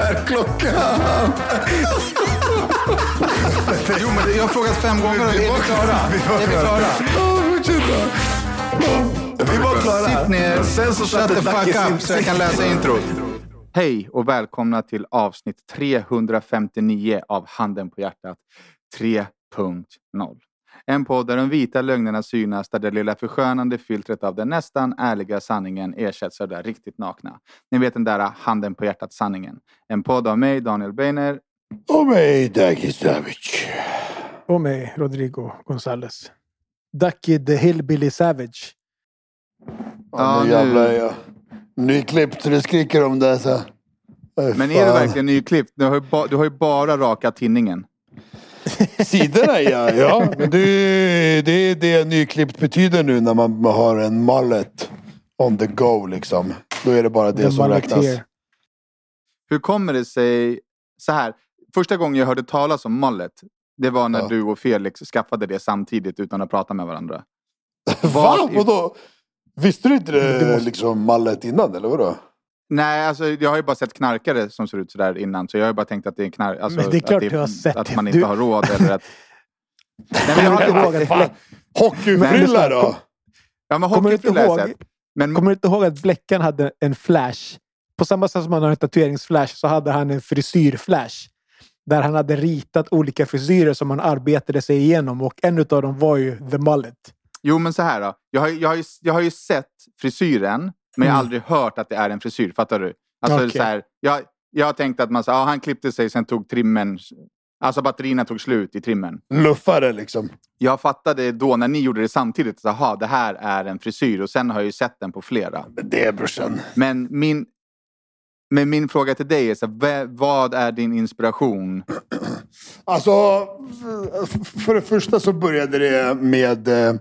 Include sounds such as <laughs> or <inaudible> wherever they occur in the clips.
Är klockan? Jo, men jag har frågat fem gånger är vi klara? Är vi klara? Vi var klara. Sitt ner, Sen så shut the fuck up så jag kan läsa introt. Hej och välkomna till avsnitt 359 av Handen på hjärtat 3.0. En podd där de vita lögnerna synas, där det lilla förskönande filtret av den nästan ärliga sanningen ersätts av det riktigt nakna. Ni vet den där handen på hjärtat-sanningen. En podd av mig, Daniel Beiner. Och mig, Daggy Savage. Och mig, Rodrigo Gonzales. Ducky the Hillbilly Savage. Ja, nu jävlar är jag nyklippt så det skriker om det. Så. Men är du verkligen nyklippt? Du har ju, ba- du har ju bara rakat tinningen. Sidorna ja, ja. Men det, är- det är det nyklippt betyder nu när man har en mallet on the go liksom. Då är det bara det The som räknas. Mulleteer. Hur kommer det sig... Så här, första gången jag hörde talas om mullet, det var när Ja. du och Felix skaffade det samtidigt utan att prata med varandra. <laughs> Va? Vad- Vadå? Visste du inte det, Det måste- liksom mallet innan eller vadå? Nej, alltså jag har ju bara sett knarkare som ser ut sådär innan, så jag har ju bara tänkt att det är knark... Alltså, Men det är klart att, du har sett att det. man inte Du- har råd eller att... <laughs> Nej, men jag Kommer du inte har ihåg att Hockeyfrilla då? Ja, men Kommer du inte hockeyfrilla har jag ihåg? sett. Men Kommer du inte ihåg att Bleckan hade en flash? På samma sätt som han har en tatueringsflash så hade han en frisyrflash. Där han hade ritat olika frisyrer som han arbetade sig igenom och en av dem var ju the mullet. Jo, men så här då. Jag har, jag har, ju, jag har ju sett frisyren, men jag har Mm. aldrig hört att det är en frisyr. Fattar du? Alltså, Okej. så här, jag, jag har tänkt att man sa, ah, han klippte sig, sen tog trimmen... Alltså batterierna tog slut i trimmen. Luffare liksom. Jag fattade då när ni gjorde det samtidigt, att det här är en frisyr. Och sen har jag ju sett den på flera. Det brorsan. Men min, men min fråga till dig är, så här, vad är din inspiration? <clears throat> Alltså, för det första så började det med eh,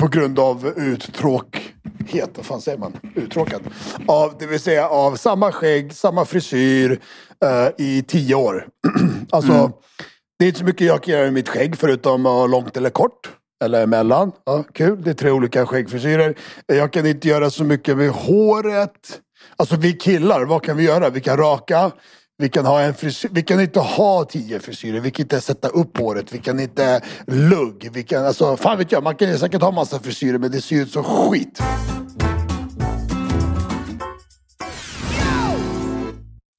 på grund av uttråkhet. Vad fan säger man? Uttråkad. Av, det vill säga av samma skägg, samma frisyr eh, i tio år. <clears throat> alltså, det är inte så mycket jag kan göra med mitt skägg förutom ha långt eller kort. Eller emellan. Ja, kul. Det är tre olika skäggfrisyrer. Jag kan inte göra så mycket med håret. Alltså vi killar, vad kan vi göra? Vi kan raka. Vi kan, ha en frisyr. vi kan inte ha tio frisyrer. Vi kan inte sätta upp håret. Vi kan inte lugg. Vi kan, alltså, fan vet jag. Man kan säkert ha massa frisyrer men det ser ut som skit.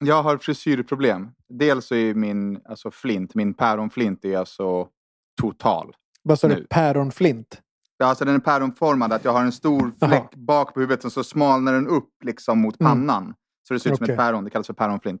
Jag har frisyrproblem. Dels så är min alltså flint, min päronflint är alltså total. Vad sa Nu. du? Päronflint? Ja, Alltså den är päronformad, att jag har en stor fläck bak på huvudet och så smalnar den upp liksom mot Mm. pannan. Så det ser ut som ett päron. Det kallas för päronflint.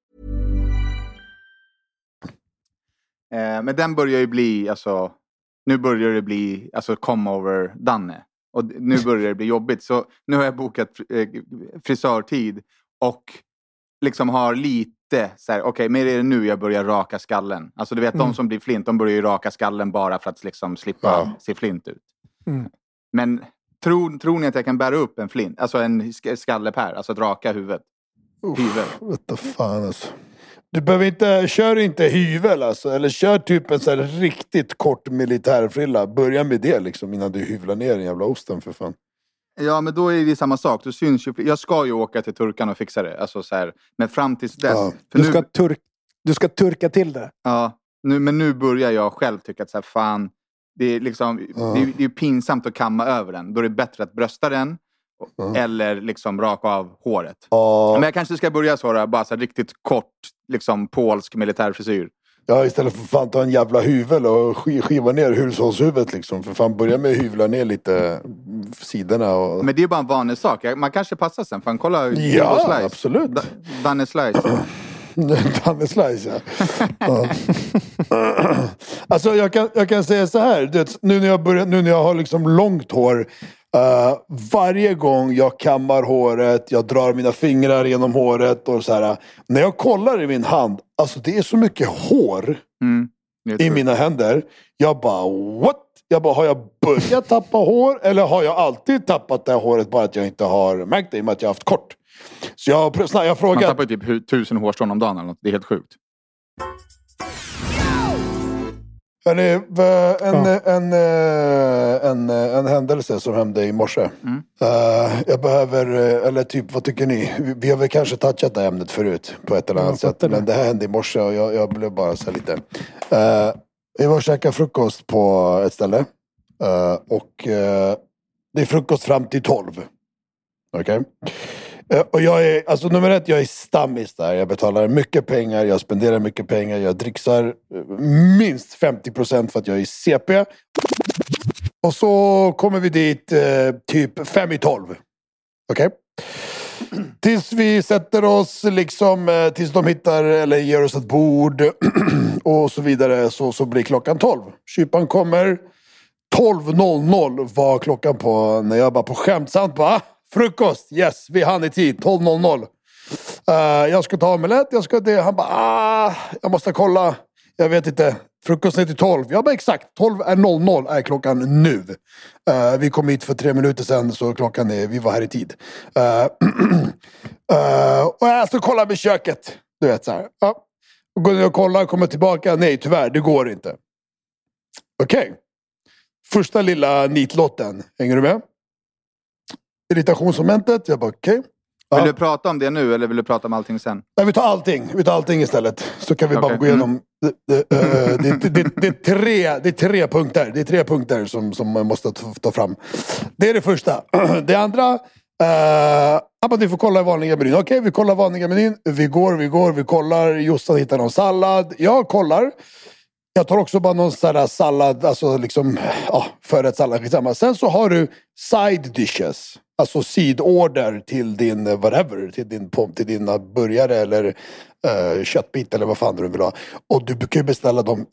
Eh, men den börjar ju bli, alltså, nu börjar det bli, alltså come over Danne. Och nu börjar det bli jobbigt. Så nu har jag bokat eh, frisörtid och liksom har lite så här, okej, men är det nu jag börjar raka skallen? Alltså du vet, de Mm. som blir flint, de börjar ju raka skallen bara för att liksom slippa Ja. se flint ut. Mm. Men tror, tror ni att jag kan bära upp en flint, alltså en sk- skallepär, alltså att raka huvudet? hyvel. Vete fan alltså. Du behöver inte, kör inte hyvel alltså. Eller kör typ en här riktigt kort militärfrilla. Börja med det liksom innan du hyvlar ner den jävla osten för fan. Ja, men då är det samma sak. Du syns ju, jag ska ju åka till turkarna och fixa det. Alltså, så här, men fram tills dess. Ja. Du nu, ska, turk, du ska turka till det. ja, nu, men nu börjar jag själv tycka att så här, fan, det är, liksom, Ja. det, är, det är pinsamt att kamma över den. Då är det bättre att brösta den. Ja. Eller liksom raka av håret. Ja, Men jag kanske ska börja så bara så riktigt kort, liksom polsk militärfrisyr. ja, istället för fan ta en jävla hyvel och sk- skiva ner hushållshuvudet liksom. För fan börja med att hyvla ner lite mm, sidorna och... Men det är bara en vanlig sak. Man kanske passar sen. Fan, kolla Ja, Slice. absolut. Da- Danne Slice. <laughs> Danne Slice ja. alltså jag kan, jag kan säga så här. Du vet, nu, när jag börjar, nu när jag har liksom långt hår. Eh, varje gång jag kammar håret, jag drar mina fingrar genom håret och så här. När jag kollar i min hand, alltså det är så mycket hår Mm. I mina händer. Jag bara what? Jag bara, har jag börjat tappa hår eller har jag alltid tappat det här håret bara att jag inte har märkt det i och med att jag har haft kort? Så jag, jag har Man tappar ju typ tusen hårstrån om dagen eller något. Det är helt sjukt. Hörni, v- en, Ja. en, eh, en, eh, en händelse som hände i morse. Mm. Eh, jag behöver, eh, eller typ vad tycker ni? Vi, har väl kanske touchat det här ämnet förut på ett eller annat sätt. det. Men det här hände i morse och jag, jag blev bara så lite... Vi var och käkade frukost på ett ställe. Eh, och eh, det är frukost fram till tolv. Okej? Eh, Eh, och jag är, alltså nummer ett, jag är stammis där. Jag betalar mycket pengar, jag spenderar mycket pengar, jag dricksar eh, minst 50% för att jag är CP. Och så kommer vi dit eh, typ fem i tolv. Okej? Tills vi sätter oss, liksom, eh, tills de hittar eller ger oss ett bord <clears throat> och så vidare så, så blir klockan 12. Kyparen kommer. 12.00 var klockan på när jag bara på skämtsamt bara ah, frukost, yes, vi hann i tid, 12.00. Uh, eh, jag ska ta omelett, jag ska det. Han bara ah, jag måste kolla. Jag vet inte. Frukosten är till 12. Jag bara exakt, 12 är 00 är klockan nu. Uh, vi kom hit för tre minuter sedan så klockan är, vi var här i tid. Uh, uh, <clears throat> och jag ska alltså kolla med köket. Du vet så här. Ja. Och går ner och kollar, kommer tillbaka. Nej tyvärr, det går inte. Okej. Första lilla nitlotten. Hänger du med? Irritationsmomentet. Jag bara okej. Vill Ja. du prata om det nu eller vill du prata om allting sen? Nej, vi tar allting. Vi tar allting istället. Så kan vi bara Okej. gå igenom. Det, det, eh, det, det, det, det, är tre, det är tre punkter. Det är tre punkter som, som man måste ta, fram. Det är det första. <clears throat> Det andra. Uh, bara, du får kolla i vanliga menyn. Okej, vi kollar vanliga menyn. Vi går, vi går, vi kollar. Jossan hittar någon sallad. Jag kollar. Jag tar också bara någon sån här sallad, alltså liksom, ja, förrätt sallad, skitsamma. Sen så har du side dishes. Alltså sidorder till din eh, whatever, till din, till dina burgare eller uh, köttbit eller vad fan du vill ha. Och du kan ju beställa dem.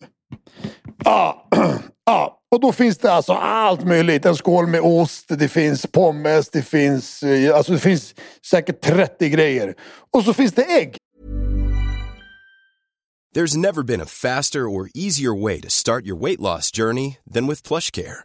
Ja, ah, <clears throat> ah. Och då finns det alltså allt möjligt. En skål med ost, det finns pommes, det finns, eh, alltså det finns säkert 30 grejer. Och så finns det ägg. There's never been a faster or easier way to start your weight loss journey than with plush care.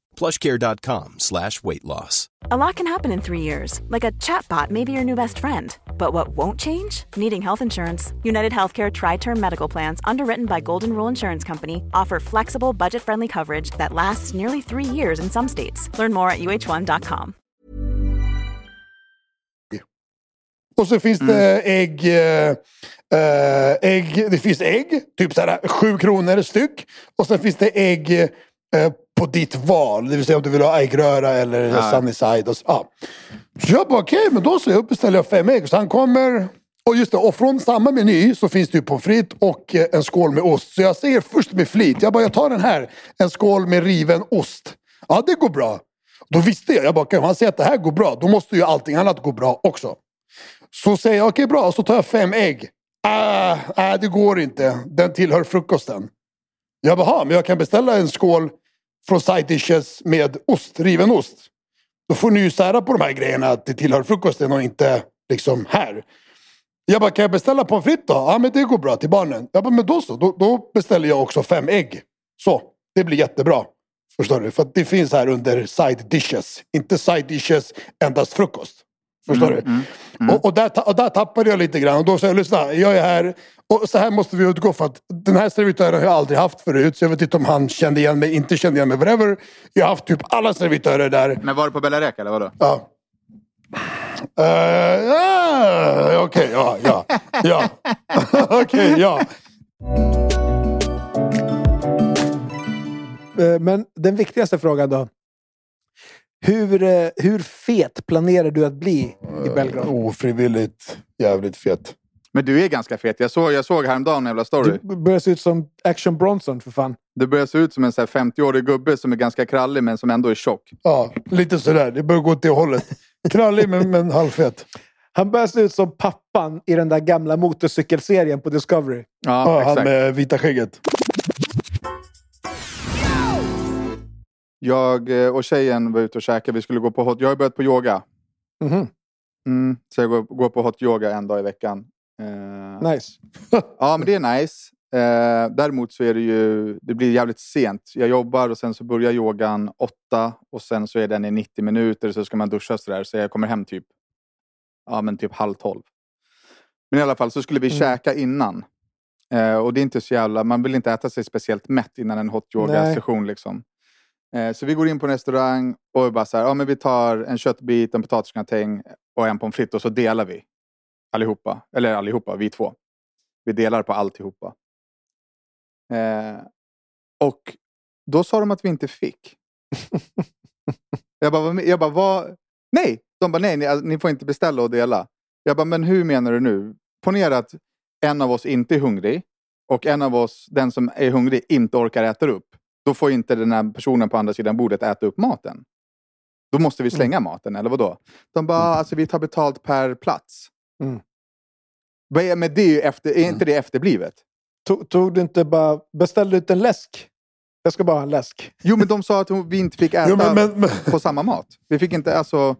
plushcare.com slash weight loss. A lot can happen in three years, like a chatbot may be your new best friend. But what won't change? Needing health insurance. United Healthcare Tri Term Medical Plans, underwritten by Golden Rule Insurance Company, offer flexible, budget friendly coverage that lasts nearly three years in some states. Learn more at uh1.com. Och så finns det ägg, eh, eh, ägg. Det finns ägg, typ såhär sju kronor styck. Och sen finns det ägg eh, på ditt val. Det vill säga om du vill ha äggröra eller Ja. sunny side. Och så, ja. så jag bara okej, men då så jag beställer jag fem ägg. Så han kommer. Och just det, och från samma meny så finns det ju pommes frites och eh, en skål med ost. Så jag säger först med flit, jag bara jag tar den här. En skål med riven ost. Ja det går bra. Då visste jag, jag bara om han säger att det här går bra, då måste ju allting annat gå bra också. Så säger jag okej bra, så tar jag fem ägg. Ah, ah, det går inte. Den tillhör frukosten. Jag bara, "Ha, men jag kan beställa en skål från side dishes med ost, riven ost. Då får ni ju sära på de här grejerna att det tillhör frukosten och inte liksom här. Jag bara, kan jag beställa pommes frites då? Ja men det går bra till barnen. Jag bara, men då så. Då, då beställer jag också fem ägg. Så, det blir jättebra. Förstår du? För att det finns här under side dishes. Inte side dishes, endast frukost. Förstår du? Och, och, där, och där tappade jag lite grann. Och då sa jag, lyssna, jag är här. Och så här måste vi utgå för att den här servitören har jag aldrig haft förut. Så jag vet inte om han kände igen mig, inte kände igen mig, whatever. Jag har haft typ alla servitörer där. Men var det på Bella Rec eller vadå? Ja. Uh, ja, Okej, ja, ja. Ja. <laughs> Okej, ja. Eh, Men den viktigaste frågan då. Hur, eh, hur fet planerar du att bli i Belgrad? Ofrivilligt jävligt fet. Men du är ganska fet. Jag såg, jag såg häromdagen en jävla story. Du börjar se ut som Action Bronson för fan. Du börjar se ut som en så här 50-årig gubbe som är ganska krallig men som ändå är tjock. Ja, lite sådär. Det börjar gå åt det hållet. Krallig men, men halvfet. Han börjar se ut som pappan i den där gamla motorcykelserien på Discovery. Ja, Ja, han med vita skägget. Jag eh, och tjejen var ute och käkade. Vi skulle gå på hot... Jag har börjat på yoga. Mhm. Mm, så jag går, går på hot yoga en dag i veckan. Eh, Nice. Ja, men det är nice. Eh, däremot så är det ju, det blir jävligt sent. Jag jobbar och sen så börjar yogan åtta och sen så är den i 90 minuter så ska man duscha sådär. Så jag kommer hem typ, ja men typ halv tolv. Men i alla fall så skulle vi Mm. käka innan. Eh, och det är inte så jävla, man vill inte äta sig speciellt mätt innan en hot yoga Nej. session liksom. Eh, så vi går in på en restaurang och bara så här, ja men vi tar en köttbit, en potatisgratäng och en pommes frites och så delar vi. Allihopa. Eller allihopa, vi två. Vi delar på alltihopa. Eh, och då sa de att vi inte fick. <laughs> jag bara, jag bara vad? Nej! De bara, nej, ni, alltså, ni får inte beställa och dela. Jag bara, men hur menar du nu? Ponera att en av oss inte är hungrig och en av oss, den som är hungrig, inte orkar äta upp. Då får inte den här personen på andra sidan bordet äta upp maten. Då måste vi slänga maten, eller vadå? De bara, alltså vi tar betalt per plats. Mm. Men det är, ju efter, är inte det efterblivet? Tog, tog du inte bara... Beställde ut en läsk? Jag ska bara ha en läsk. Jo, men de sa att vi inte fick äta Jo, men, men, men, på samma mat. Vi fick inte, alltså...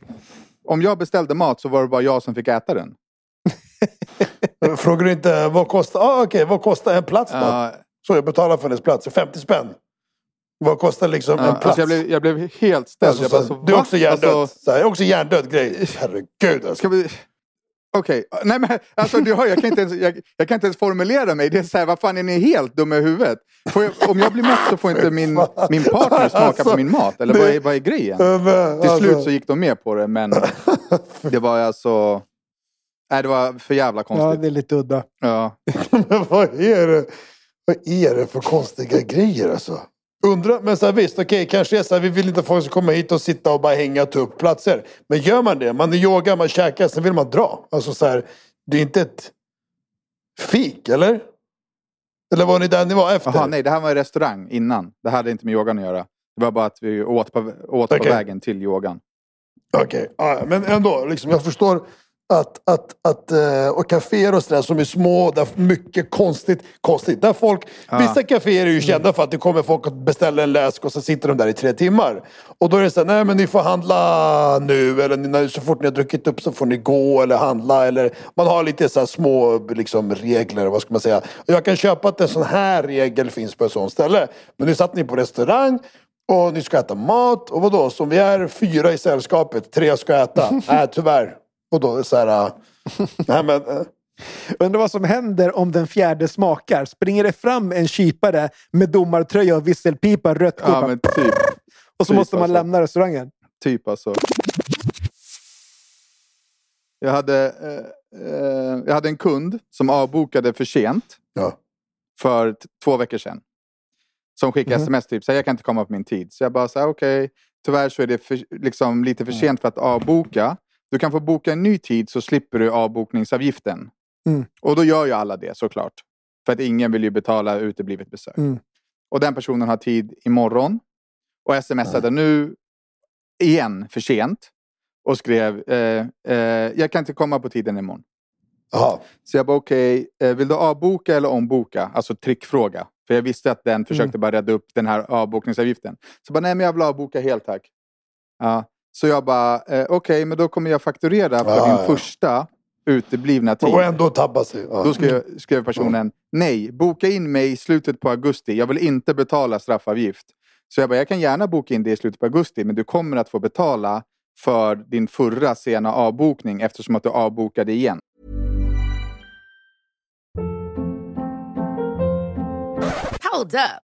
Om jag beställde mat så var det bara jag som fick äta den. <laughs> frågar du inte vad kostar, ah, okej, vad kostar en plats då? Ja, Så jag betalar för hennes plats, 50 spänn. Vad kostar liksom ja, en plats? alltså jag, blev, jag blev helt ställd. Alltså, jag bara, så, så, du är också hjärndöd. Alltså, här, är också hjärndöd grej. Herregud alltså. ska vi... Okej, nej men alltså du hör, jag kan, inte ens, jag, jag kan inte ens formulera mig. Det är så här, vad fan är ni helt dumma i huvudet? Får jag, om jag blir mätt så får inte min, min partner smaka Alltså, på min mat. Eller det- vad är, vad är grejen? Men, Till alltså, slut så gick de med på det, men <laughs> det var alltså... Nej, det var för jävla Ja, konstigt. det är lite udda. Ja. <laughs> Men vad är det? Vad är det för konstiga grejer alltså? Undrar, men så här, visst, okej, kanske är så här, vi vill inte att folk ska komma hit och sitta och bara hänga och ta upp platser. Men gör man det, man är yoga, man käkar, sen vill man dra. Alltså så här, det är inte ett fik, eller? Eller var ni där ni var efter? Jaha, nej, det här var en restaurang innan. Det hade inte med yogan att göra. Det var bara att vi åt på, åt på Okej. vägen till yogan. Okej, ja, men ändå. Liksom, jag förstår att, att, att eh, och kaféer och sådär som är små, där mycket konstigt, konstigt. Där folk, Vissa kaféer är ju kända för att det kommer folk att beställa en läsk och så sitter de där i tre timmar. Och då är det så här, nej men ni får handla nu eller så fort ni har druckit upp så får ni gå eller handla. Eller, man har lite så små liksom, regler, vad ska man säga. Och jag kan köpa att en sån här regel finns på ett sånt ställe. Men nu satt ni på restaurang och ni ska äta mat. Och vadå, som vi är fyra i sällskapet, tre ska äta. <laughs> Nej, tyvärr. Och då är det så här... äh, <laughs> nej, men, äh, Undrar vad som händer om den fjärde smakar. Springer det fram en kypare med domartröja och visselpipa, rött kort. Ja, men typ. <laughs> och så typ måste man alltså. lämna restaurangen. Typ alltså. Jag hade, eh, eh, jag hade en kund som avbokade för sent ja. för två veckor sedan. Som skickade Mhm. sms typ, så här, jag kan inte komma på min tid. Så jag bara, okej, tyvärr så är det för, liksom, lite för sent för att avboka. Du kan få boka en ny tid så slipper du avbokningsavgiften. Mm. Och då gör ju alla det såklart. För att ingen vill ju betala uteblivet besök. Mm. Och den personen har tid imorgon. Och smsade nu igen för sent. Och skrev, eh, eh, jag kan inte komma på tiden imorgon. Jaha. Så jag bara okej, eh, vill du avboka eller omboka? Alltså trickfråga. För jag visste att den försökte bara rädda upp den här avbokningsavgiften. Så bara, nej men jag vill avboka helt tack. Ja. Så jag bara, eh, okej men då kommer jag fakturera för Ja, din ja. första uteblivna tid. Och ändå tabba sig. Ja. Då skrev, skrev personen, nej, boka in mig i slutet på augusti. Jag vill inte betala straffavgift. Så jag bara, jag kan gärna boka in det i slutet på augusti, men du kommer att få betala för din förra sena avbokning eftersom att du avbokade igen. Hold up.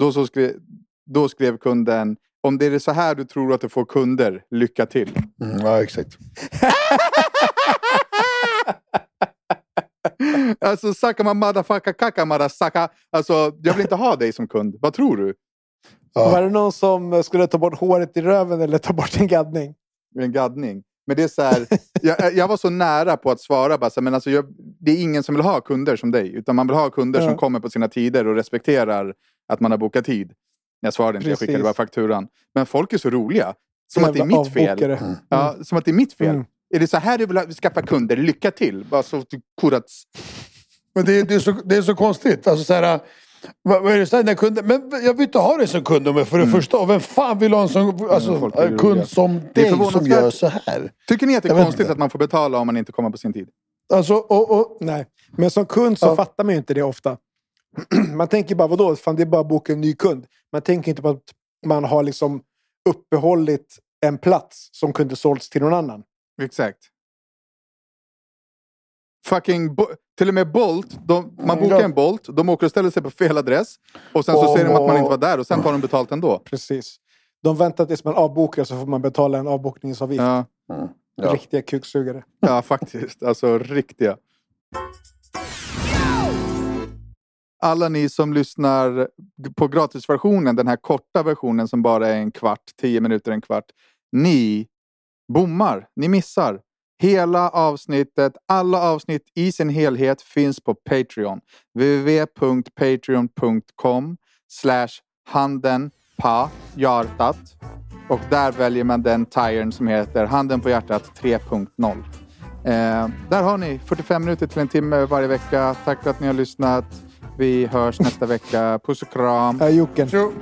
Då, så skrev, då skrev kunden, om det är så här du tror att du får kunder, lycka till. Mm, ja, exakt. <laughs> alltså, sakama motherfucker kaka madasaka. Alltså, jag vill inte ha dig som kund. Vad tror du? Ja. Var det någon som skulle ta bort håret i röven eller ta bort en gaddning? En gaddning. Men det är så här, <laughs> jag, jag var så nära på att svara bara, så här, men alltså, jag, det är ingen som vill ha kunder som dig. Utan man vill ha kunder Ja. som kommer på sina tider och respekterar att man har bokat tid. Jag svarade inte, jag Precis. skickade bara fakturan. Men folk är så roliga. Som att det är mitt fel. avbokare. Ja, som att det är mitt fel. Mm. Är det så här du vill skaffa kunder? Lycka till! Bara så kurats. Men det, är- det, är så, det är så konstigt. Alltså, så här, vad, vad är det så här, när kunden, men jag vill inte ha dig som kund för det första. Och vem fan vill ha en sån, alltså, folk är en kund som Det är dig som gör så här? Tycker ni att det Jag är konstigt inte. att man får betala om man inte kommer på sin tid? Alltså, och, och, Nej, men som kund så Ja. fattar man ju inte det ofta. <clears throat> man tänker bara, vadå? Fan, det är bara att boka en ny kund. Man tänker inte på att man har liksom uppehållit en plats som kunde sålts till någon annan. Exakt. Fucking Bo- till och med Bolt, de, man bokar Ja. en Bolt, de åker och ställer sig på fel adress. Och sen så Åh. säger de att man inte var där och sen tar de betalt ändå. Precis. De väntar tills man avbokar så får man betala en avbokningsavgift. Ja, Ja. Riktiga kuksugare. ja faktiskt. Alltså riktiga. Alla ni som lyssnar på gratisversionen, den här korta versionen som bara är en kvart, tio minuter, en kvart. Ni bommar, ni missar. Hela avsnittet, alla avsnitt i sin helhet finns på Patreon. www.patreon.com slash handen på hjärtat. Och där väljer man den tiren som heter Handen på hjärtat 3.0. Eh, där har ni 45 minuter till en timme varje vecka. Tack för att ni har lyssnat. Vi hörs nästa vecka. Puss och kram. Äh, Jocken. så,